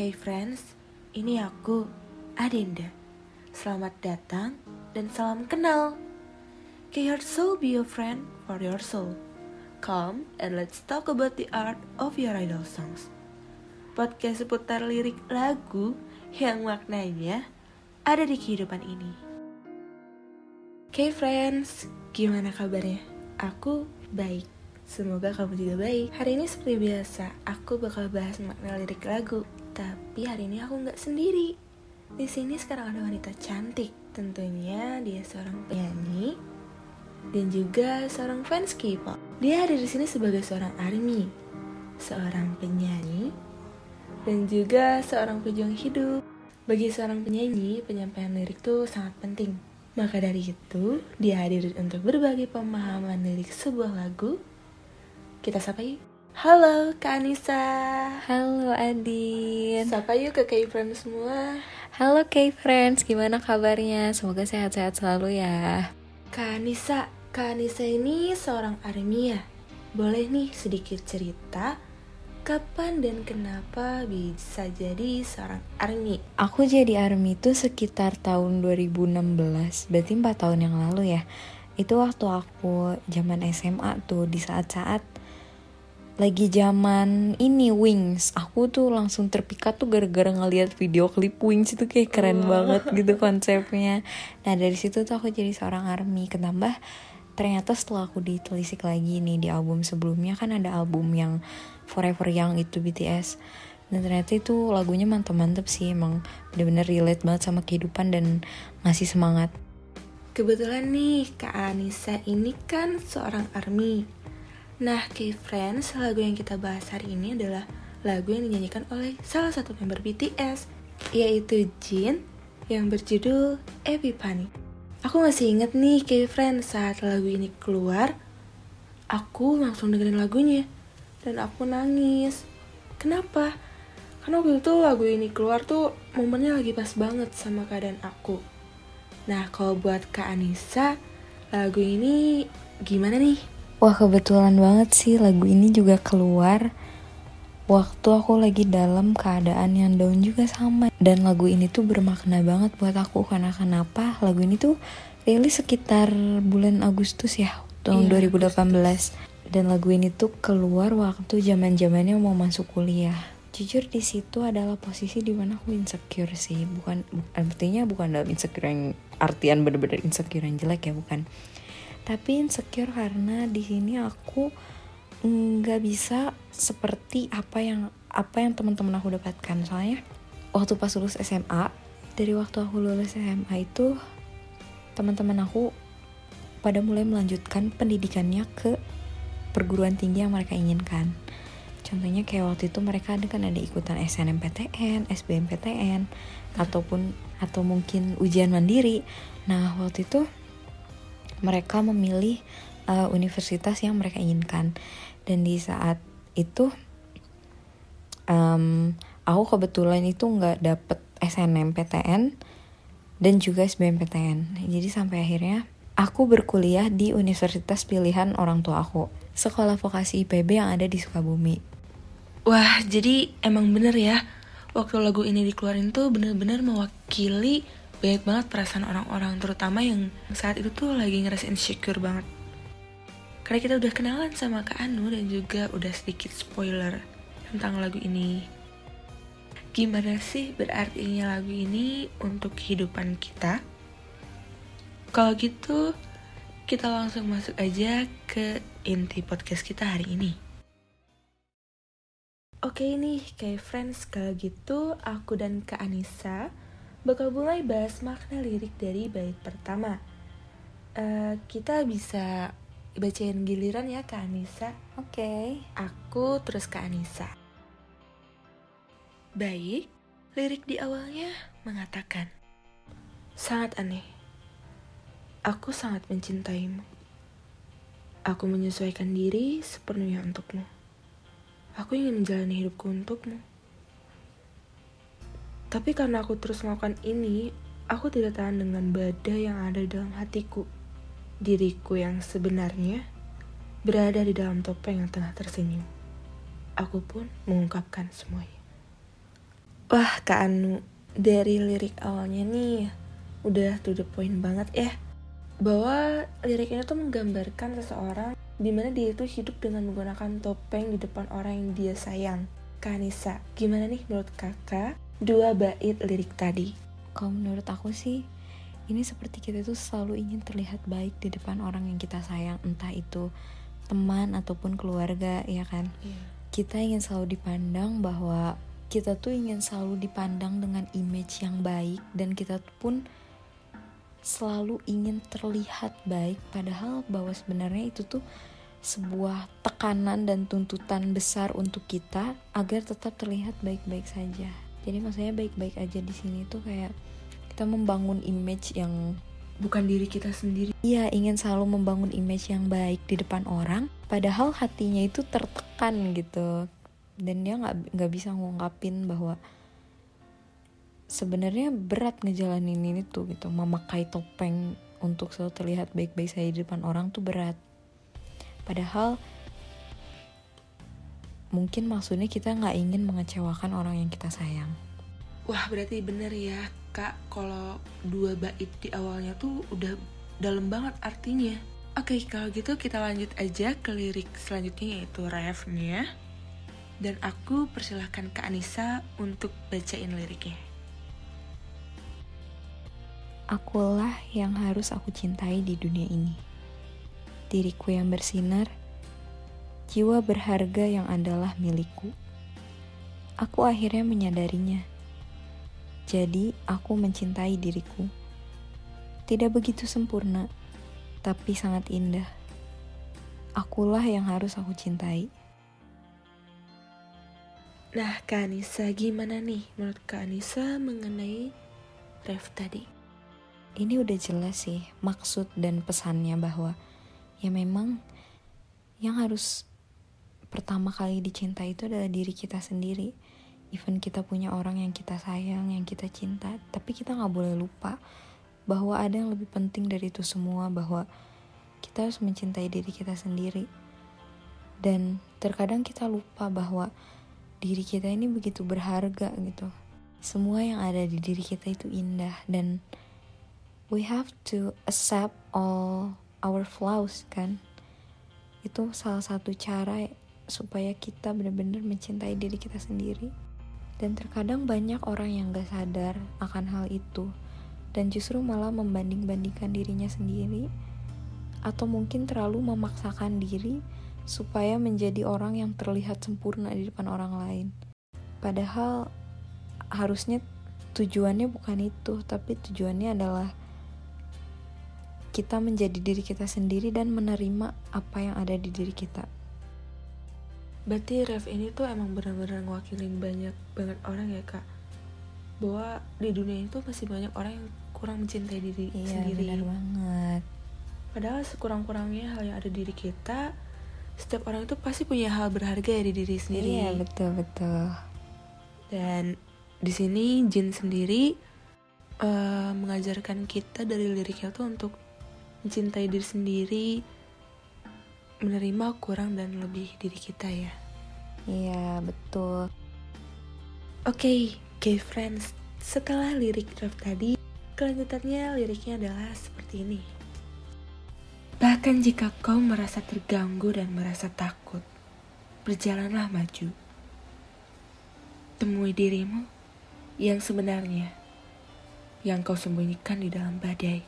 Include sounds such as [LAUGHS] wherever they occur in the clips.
Oke friends, ini aku, Adinda. Selamat datang dan salam kenal. Can your soul be a friend for your soul? Come and let's talk about the art of your idol songs. Podcast seputar lirik lagu yang maknanya ada di kehidupan ini. Oke friends, gimana kabarnya? Aku baik. Semoga kamu juga baik. Hari ini seperti biasa, aku bakal bahas makna lirik lagu. Tapi hari ini aku nggak sendiri. Di sini sekarang ada wanita cantik. Tentunya dia seorang penyanyi dan juga seorang fans K-pop. Dia hadir di sini sebagai seorang army, seorang penyanyi, dan juga seorang pejuang hidup. Bagi seorang penyanyi, penyampaian lirik itu sangat penting. Maka dari itu, dia hadir untuk berbagi pemahaman lirik sebuah lagu kita sapa yuk. Halo Kak Anissa. Halo Adin. Sapa yuk ke K-Friends semua. Halo K-Friends, gimana kabarnya? Semoga sehat-sehat selalu ya. Kak Anissa, Kak Anissa ini seorang army ya. Boleh nih sedikit cerita kapan dan kenapa bisa jadi seorang army? Aku jadi army itu sekitar tahun 2016, berarti 4 tahun yang lalu ya. Itu waktu aku zaman SMA tuh di saat-saat lagi zaman ini Wings. Aku tuh langsung terpikat tuh gara-gara ngeliat video klip Wings itu kayak keren oh. banget gitu konsepnya. Nah dari situ tuh aku jadi seorang army. Ketambah ternyata setelah aku ditelisik lagi nih di album sebelumnya kan ada album yang Forever Young itu BTS dan ternyata itu lagunya mantep-mantep sih emang bener-bener relate banget sama kehidupan dan ngasih semangat. Kebetulan nih Kak Anissa ini kan seorang army Nah, K-Friends, lagu yang kita bahas hari ini adalah lagu yang dinyanyikan oleh salah satu member BTS, yaitu Jin, yang berjudul Epiphany. Aku masih inget nih K-Friends saat lagu ini keluar, aku langsung dengerin lagunya, dan aku nangis. Kenapa? Karena waktu itu lagu ini keluar tuh momennya lagi pas banget sama keadaan aku. Nah, kalau buat Kak Anissa, lagu ini gimana nih? Wah kebetulan banget sih lagu ini juga keluar waktu aku lagi dalam keadaan yang down juga sama. Dan lagu ini tuh bermakna banget buat aku karena kenapa? Lagu ini tuh rilis sekitar bulan Agustus ya tahun iya, 2018 Agustus. dan lagu ini tuh keluar waktu zaman zamannya mau masuk kuliah. Jujur di situ adalah posisi di mana aku insecure sih. Bukan artinya bukan dalam insecure yang artian bener-bener insecure yang jelek ya bukan tapi insecure karena di sini aku nggak bisa seperti apa yang apa yang teman-teman aku dapatkan. Soalnya waktu pas lulus SMA dari waktu aku lulus SMA itu teman-teman aku pada mulai melanjutkan pendidikannya ke perguruan tinggi yang mereka inginkan. Contohnya kayak waktu itu mereka ada kan ada ikutan SNMPTN, SBMPTN ataupun atau mungkin ujian mandiri. Nah waktu itu mereka memilih uh, universitas yang mereka inginkan. Dan di saat itu um, aku kebetulan itu nggak dapet SNMPTN dan juga SBMPTN jadi sampai akhirnya aku berkuliah di universitas pilihan orang tua aku sekolah vokasi IPB yang ada di Sukabumi. Wah jadi emang bener ya waktu lagu ini dikeluarin tuh bener-bener mewakili banyak banget perasaan orang-orang terutama yang saat itu tuh lagi ngerasa insecure banget. Karena kita udah kenalan sama Kak Anu dan juga udah sedikit spoiler tentang lagu ini. Gimana sih berartinya lagu ini untuk kehidupan kita? Kalau gitu kita langsung masuk aja ke inti podcast kita hari ini. Oke nih, kayak friends, kalau gitu aku dan Kak Anissa bakal mulai bahas makna lirik dari bait pertama. Uh, kita bisa bacain giliran ya Kak Anissa. Oke. Okay. Aku terus Kak Anissa. Baik, lirik di awalnya mengatakan, Sangat aneh. Aku sangat mencintaimu. Aku menyesuaikan diri sepenuhnya untukmu. Aku ingin menjalani hidupku untukmu. Tapi karena aku terus melakukan ini, aku tidak tahan dengan badai yang ada dalam hatiku. Diriku yang sebenarnya berada di dalam topeng yang tengah tersenyum. Aku pun mengungkapkan semuanya. Wah, Kak Anu, dari lirik awalnya nih udah to the point banget ya. Bahwa lirik ini tuh menggambarkan seseorang di mana dia itu hidup dengan menggunakan topeng di depan orang yang dia sayang. Kanisa, gimana nih menurut kakak dua bait lirik tadi? Kalau menurut aku sih, ini seperti kita tuh selalu ingin terlihat baik di depan orang yang kita sayang, entah itu teman ataupun keluarga, ya kan? Iya. Kita ingin selalu dipandang bahwa kita tuh ingin selalu dipandang dengan image yang baik dan kita pun selalu ingin terlihat baik padahal bahwa sebenarnya itu tuh sebuah tekanan dan tuntutan besar untuk kita agar tetap terlihat baik-baik saja. Jadi maksudnya baik-baik aja di sini tuh kayak kita membangun image yang Bukan diri kita sendiri. Iya, ingin selalu membangun image yang baik di depan orang, padahal hatinya itu tertekan gitu. Dan dia nggak nggak bisa ngungkapin bahwa sebenarnya berat ngejalanin ini tuh gitu. Memakai topeng untuk selalu terlihat baik-baik saya di depan orang tuh berat. Padahal mungkin maksudnya kita nggak ingin mengecewakan orang yang kita sayang Wah, berarti bener ya, Kak, kalau dua bait di awalnya tuh udah dalam banget artinya. Oke, kalau gitu kita lanjut aja ke lirik selanjutnya yaitu refnya. Dan aku persilahkan Kak Anissa untuk bacain liriknya. Akulah yang harus aku cintai di dunia ini. Diriku yang bersinar, jiwa berharga yang adalah milikku. Aku akhirnya menyadarinya. Jadi, aku mencintai diriku. Tidak begitu sempurna, tapi sangat indah. Akulah yang harus aku cintai. Nah, Kak Anissa gimana nih menurut Kak Anissa mengenai ref tadi? Ini udah jelas sih maksud dan pesannya bahwa ya memang yang harus pertama kali dicintai itu adalah diri kita sendiri. Even kita punya orang yang kita sayang, yang kita cinta, tapi kita nggak boleh lupa bahwa ada yang lebih penting dari itu semua, bahwa kita harus mencintai diri kita sendiri. Dan terkadang kita lupa bahwa diri kita ini begitu berharga gitu. Semua yang ada di diri kita itu indah dan we have to accept all our flaws kan. Itu salah satu cara supaya kita benar-benar mencintai diri kita sendiri. Dan terkadang banyak orang yang gak sadar akan hal itu dan justru malah membanding-bandingkan dirinya sendiri atau mungkin terlalu memaksakan diri supaya menjadi orang yang terlihat sempurna di depan orang lain. Padahal harusnya tujuannya bukan itu, tapi tujuannya adalah kita menjadi diri kita sendiri dan menerima apa yang ada di diri kita. Berarti ref ini tuh emang benar-benar ngewakilin banyak banget orang ya kak Bahwa di dunia itu masih banyak orang yang kurang mencintai diri Iya, sendiri benar banget. Padahal sekurang-kurangnya hal yang ada di diri kita Setiap orang itu pasti punya hal berharga ya di diri sendiri Iya, betul betul. Dan di sini Jin sendiri eh, mengajarkan kita dari liriknya tuh untuk mencintai diri sendiri, menerima kurang dan lebih diri kita ya. Iya, betul. Oke, gay friends, setelah lirik draft tadi, kelanjutannya liriknya adalah seperti ini. Bahkan jika kau merasa terganggu dan merasa takut, berjalanlah maju. Temui dirimu yang sebenarnya, yang kau sembunyikan di dalam badai.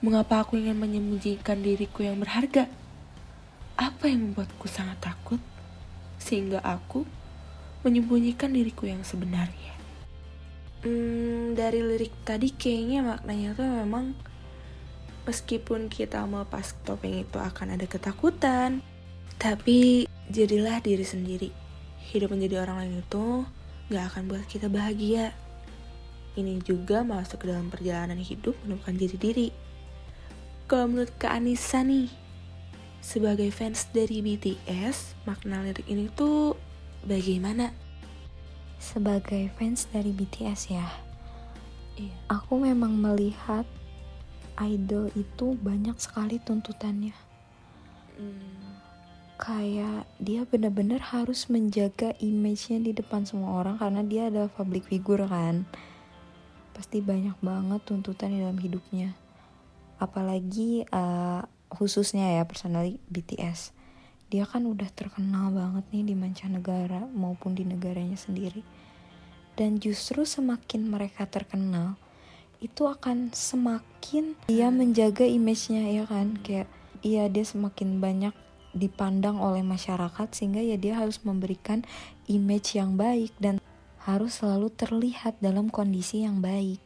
Mengapa aku ingin menyembunyikan diriku yang berharga? Apa yang membuatku sangat takut? Sehingga aku menyembunyikan diriku yang sebenarnya. Hmm, dari lirik tadi kayaknya maknanya tuh memang meskipun kita melepas topeng itu akan ada ketakutan, tapi jadilah diri sendiri. Hidup menjadi orang lain itu gak akan buat kita bahagia. Ini juga masuk ke dalam perjalanan hidup menemukan jati diri. Kalau menurut Kak Anissa nih, sebagai fans dari BTS, makna lirik ini tuh bagaimana? Sebagai fans dari BTS ya, Iya. aku memang melihat idol itu banyak sekali tuntutannya. Hmm, kayak dia bener-bener harus menjaga image-nya di depan semua orang karena dia adalah public figure kan pasti banyak banget tuntutan di dalam hidupnya apalagi uh, khususnya ya personally BTS dia kan udah terkenal banget nih di mancanegara maupun di negaranya sendiri. Dan justru semakin mereka terkenal itu akan semakin dia menjaga image-nya ya kan? Kayak iya dia semakin banyak dipandang oleh masyarakat sehingga ya dia harus memberikan image yang baik dan harus selalu terlihat dalam kondisi yang baik.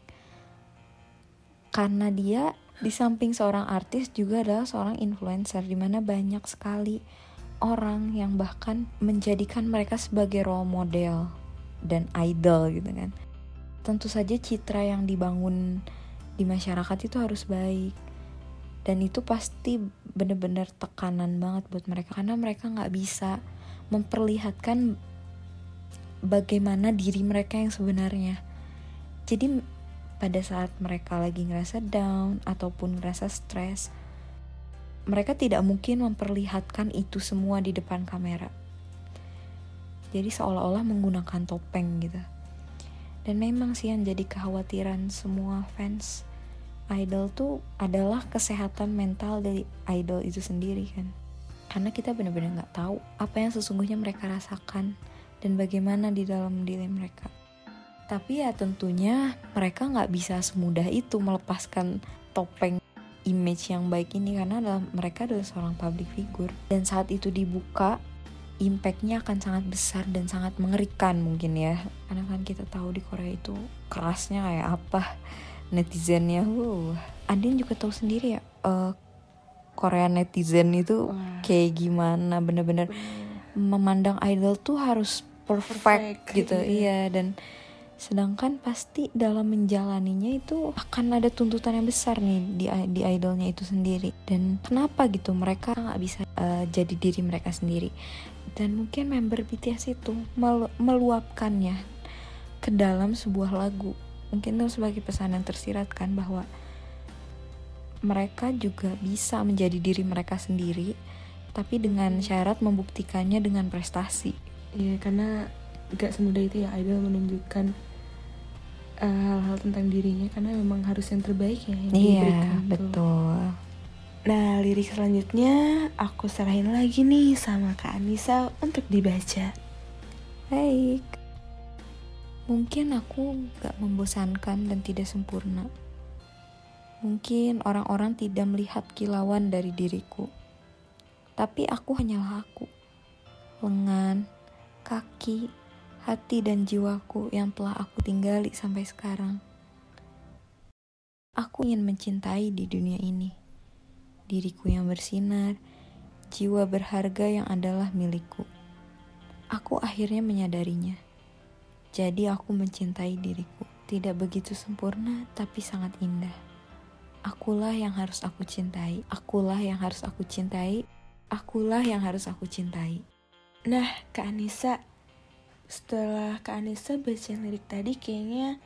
Karena dia di samping seorang artis juga adalah seorang influencer di mana banyak sekali orang yang bahkan menjadikan mereka sebagai role model dan idol gitu kan. Tentu saja citra yang dibangun di masyarakat itu harus baik dan itu pasti bener-bener tekanan banget buat mereka karena mereka nggak bisa memperlihatkan bagaimana diri mereka yang sebenarnya jadi pada saat mereka lagi ngerasa down ataupun ngerasa stres mereka tidak mungkin memperlihatkan itu semua di depan kamera. Jadi seolah-olah menggunakan topeng gitu. Dan memang sih yang jadi kekhawatiran semua fans idol tuh adalah kesehatan mental dari idol itu sendiri kan. Karena kita benar-benar nggak tahu apa yang sesungguhnya mereka rasakan dan bagaimana di dalam diri mereka tapi ya tentunya mereka nggak bisa semudah itu melepaskan topeng image yang baik ini karena adalah, mereka adalah seorang public figure. Dan saat itu dibuka impactnya akan sangat besar dan sangat mengerikan mungkin ya. Karena kan kita tahu di Korea itu kerasnya kayak apa netizennya. Uh Adin juga tahu sendiri ya uh, Korea netizen itu kayak gimana bener-bener memandang idol tuh harus perfect, perfect. gitu. Iya dan sedangkan pasti dalam menjalaninya itu akan ada tuntutan yang besar nih di di idolnya itu sendiri. Dan kenapa gitu mereka nggak bisa uh, jadi diri mereka sendiri? Dan mungkin member BTS itu melu meluapkannya ke dalam sebuah lagu. Mungkin itu sebagai pesan yang tersirat kan bahwa mereka juga bisa menjadi diri mereka sendiri tapi dengan syarat membuktikannya dengan prestasi. Iya karena gak semudah itu ya idol menunjukkan eh, hal-hal tentang dirinya karena memang harus yang terbaik ya yang iya betul nah lirik selanjutnya aku serahin lagi nih sama kak Anissa untuk dibaca baik Mungkin aku gak membosankan dan tidak sempurna. Mungkin orang-orang tidak melihat kilauan dari diriku. Tapi aku hanyalah aku. Lengan, kaki, hati dan jiwaku yang telah aku tinggali sampai sekarang. Aku ingin mencintai di dunia ini. Diriku yang bersinar, jiwa berharga yang adalah milikku. Aku akhirnya menyadarinya jadi aku mencintai diriku. Tidak begitu sempurna, tapi sangat indah. Akulah yang harus aku cintai. Akulah yang harus aku cintai. Akulah yang harus aku cintai. Nah, Kak Anissa, setelah Kak Anissa baca lirik tadi, kayaknya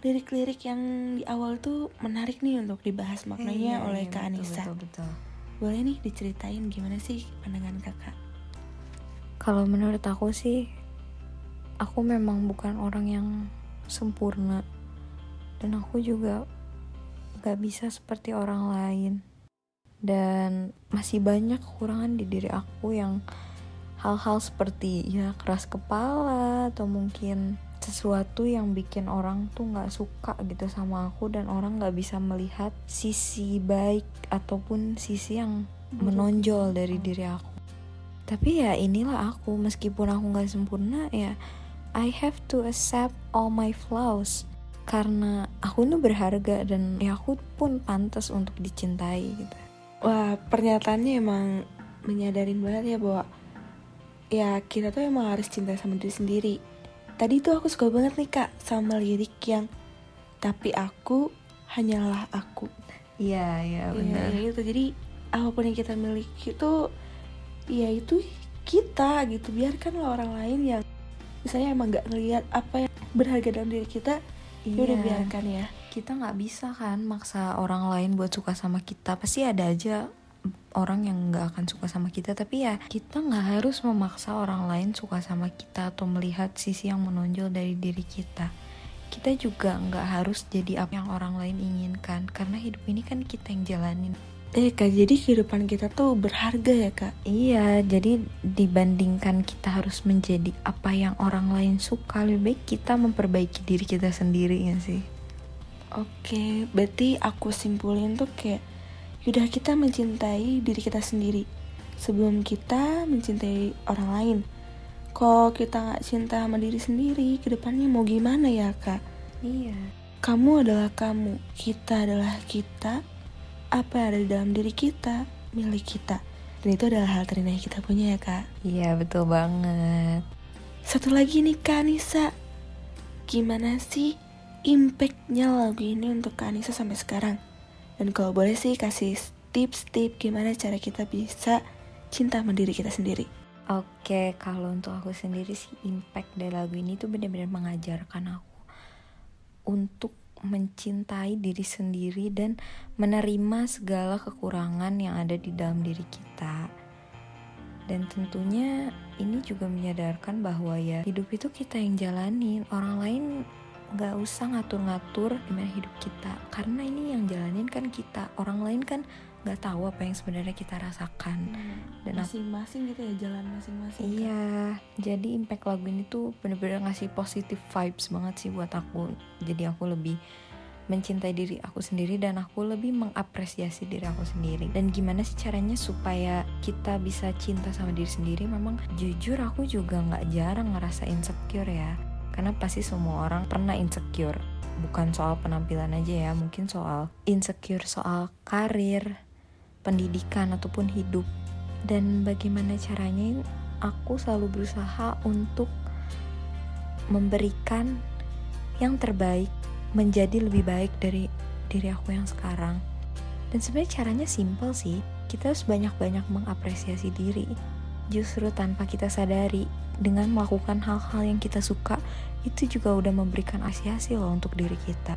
lirik-lirik yang di awal tuh menarik nih untuk dibahas maknanya iya, oleh iya, Kak betul, Anissa. Betul, betul. Boleh nih diceritain gimana sih pandangan kakak? Kalau menurut aku sih aku memang bukan orang yang sempurna dan aku juga gak bisa seperti orang lain dan masih banyak kekurangan di diri aku yang hal-hal seperti ya keras kepala atau mungkin sesuatu yang bikin orang tuh nggak suka gitu sama aku dan orang nggak bisa melihat sisi baik ataupun sisi yang menonjol dari diri aku. Tapi ya inilah aku meskipun aku nggak sempurna ya I have to accept all my flaws. Karena aku tuh berharga dan ya aku pun pantas untuk dicintai gitu. Wah pernyataannya emang menyadarin banget ya bahwa ya kita tuh emang harus cinta sama diri sendiri. Tadi tuh aku suka banget nih kak sama lirik yang tapi aku hanyalah aku. Iya iya, iya benar. Iya itu jadi apa pun yang kita miliki itu ya itu kita gitu biarkanlah orang lain yang misalnya emang nggak ngelihat apa yang berharga dalam diri kita ya iya. udah biarkan ya kita nggak bisa kan maksa orang lain buat suka sama kita pasti ada aja orang yang nggak akan suka sama kita tapi ya kita nggak harus memaksa orang lain suka sama kita atau melihat sisi yang menonjol dari diri kita kita juga nggak harus jadi apa yang orang lain inginkan karena hidup ini kan kita yang jalanin Eh kak, jadi kehidupan kita tuh berharga ya kak? Iya, jadi dibandingkan kita harus menjadi apa yang orang lain suka, lebih baik kita memperbaiki diri kita sendiri ya sih. Oke, berarti aku simpulin tuh kayak Yaudah kita mencintai diri kita sendiri Sebelum kita mencintai orang lain. Kok kita gak cinta sama diri sendiri Ke depannya mau gimana ya kak? Iya. Kamu adalah kamu Kita adalah kita. Apa yang ada di dalam diri kita milik kita. Dan itu adalah hal terindah yang kita punya ya kak. Iya betul banget. Satu lagi nih kak Anissa. Gimana sih impactnya lagu ini untuk kak Anissa sampai sekarang dan kalau boleh sih kasih tips-tips gimana cara kita bisa cinta sama diri kita sendiri Oke, kalau untuk aku sendiri sih impact dari lagu ini tuh benar-benar mengajarkan aku untuk mencintai diri sendiri dan menerima segala kekurangan yang ada di dalam diri kita. Dan tentunya ini juga menyadarkan bahwa ya hidup itu kita yang jalanin, orang lain nggak usah ngatur-ngatur gimana hidup kita. Karena ini yang jalanin kan kita. Orang lain kan nggak tahu apa yang sebenarnya kita rasakan. Hmm, dan masing-masing gitu ya jalan masing-masing iya. Kan? jadi impact lagu ini tuh bener-bener ngasih positive vibes banget sih buat aku. Jadi aku lebih mencintai diri aku sendiri dan aku lebih mengapresiasi diri aku sendiri. Dan gimana sih caranya supaya kita bisa cinta sama diri sendiri? Memang jujur aku juga nggak jarang ngerasa insecure ya karena pasti semua orang pernah insecure. Bukan soal penampilan aja ya mungkin soal insecure soal karir pendidikan ataupun hidup. Dan bagaimana caranya aku selalu berusaha untuk memberikan yang terbaik menjadi lebih baik dari diri aku yang sekarang. Dan sebenarnya caranya simple sih. Kita harus banyak-banyak mengapresiasi diri justru tanpa kita sadari dengan melakukan hal-hal yang kita suka itu juga udah memberikan asiasi loh untuk diri kita.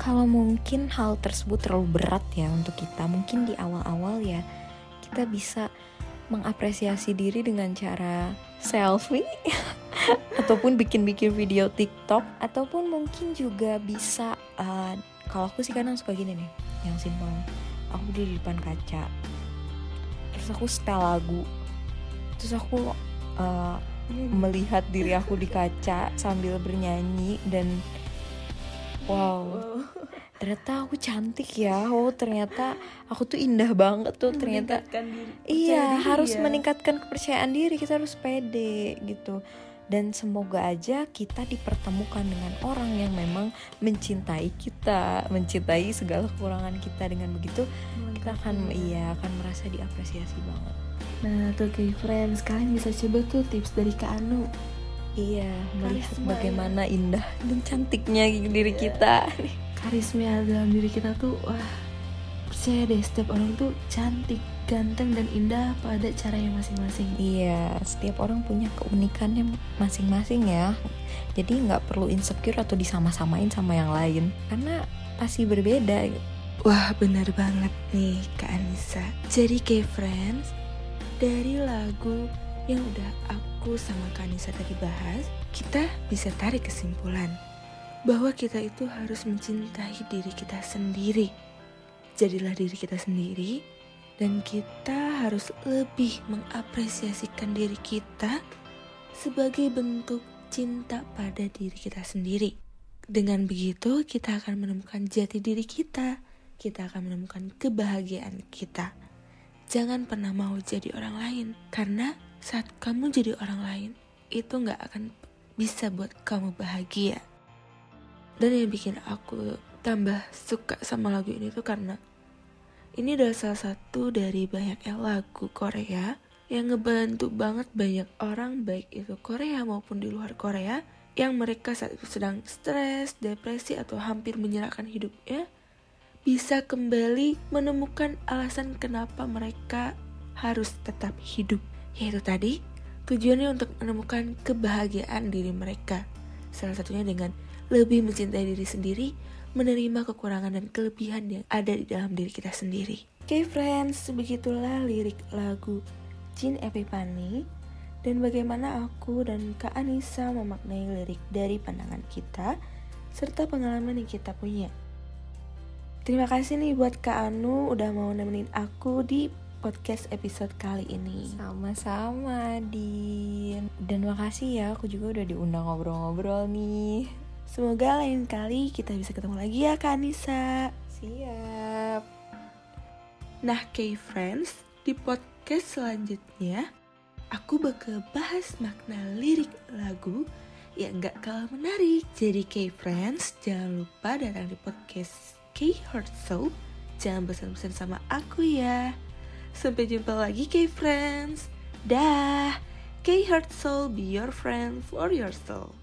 Kalau mungkin hal tersebut terlalu berat ya untuk kita mungkin di awal-awal ya kita bisa mengapresiasi diri dengan cara selfie [LAUGHS] ataupun bikin-bikin video TikTok ataupun mungkin juga bisa uh, kalau aku sih kadang suka gini nih yang simpel aku di depan kaca terus aku setel lagu terus aku uh, melihat diri aku di kaca sambil bernyanyi dan wow. Ternyata aku cantik ya. Oh ternyata aku tuh indah banget tuh ternyata. Diri, iya diri harus ya. meningkatkan kepercayaan diri. Kita harus pede gitu. Dan semoga aja kita dipertemukan dengan orang yang memang mencintai kita mencintai segala kekurangan kita dengan begitu kita akan iya akan merasa diapresiasi banget nah tuh kayak friends kalian bisa coba tuh tips dari Kak Anu Iya, melihat bagaimana ya. indah dan cantiknya diri kita. Karisma dalam diri kita tuh wah percaya deh setiap orang tuh cantik, ganteng dan indah pada caranya masing-masing. Iya, setiap orang punya keunikannya masing-masing ya. Jadi nggak perlu insecure atau disama-samain sama yang lain karena pasti berbeda. Wah benar banget nih Kak Anissa. Jadi kayak friends dari lagu yang udah aku sama Kanisa tadi bahas, kita bisa tarik kesimpulan bahwa kita itu harus mencintai diri kita sendiri. Jadilah diri kita sendiri dan kita harus lebih mengapresiasikan diri kita sebagai bentuk cinta pada diri kita sendiri. Dengan begitu, kita akan menemukan jati diri kita. Kita akan menemukan kebahagiaan kita. Jangan pernah mau jadi orang lain, karena saat kamu jadi orang lain, itu nggak akan bisa buat kamu bahagia. Dan yang bikin aku tambah suka sama lagu ini tuh karena ini adalah salah satu dari banyak lagu Korea yang ngebantu banget banyak orang baik itu Korea maupun di luar Korea yang mereka saat itu sedang stres, depresi atau hampir menyerahkan hidupnya bisa kembali menemukan alasan kenapa mereka harus tetap hidup yaitu tadi tujuannya untuk menemukan kebahagiaan diri mereka. Salah satunya dengan lebih mencintai diri sendiri, menerima kekurangan dan kelebihan yang ada di dalam diri kita sendiri. Oke okay, friends, begitulah lirik lagu Jin Epipani dan bagaimana aku dan Kak Anissa memaknai lirik dari pandangan kita serta pengalaman yang kita punya. Terima kasih nih buat Kak Anu udah mau nemenin aku di podcast episode kali ini. Sama-sama, Din. Dan makasih ya, aku juga udah diundang ngobrol-ngobrol nih. Semoga lain kali kita bisa ketemu lagi ya, Kak Anissa. Siap. Nah, K-Friends, di podcast selanjutnya, aku bakal bahas makna lirik lagu yang gak kalah menarik. Jadi K-Friends, jangan lupa datang di podcast K-Heart Show. Jangan pesan-pesan sama aku ya. Sampai jumpa lagi K-Friends. Dah. K-Heart Soul be your friend for your soul.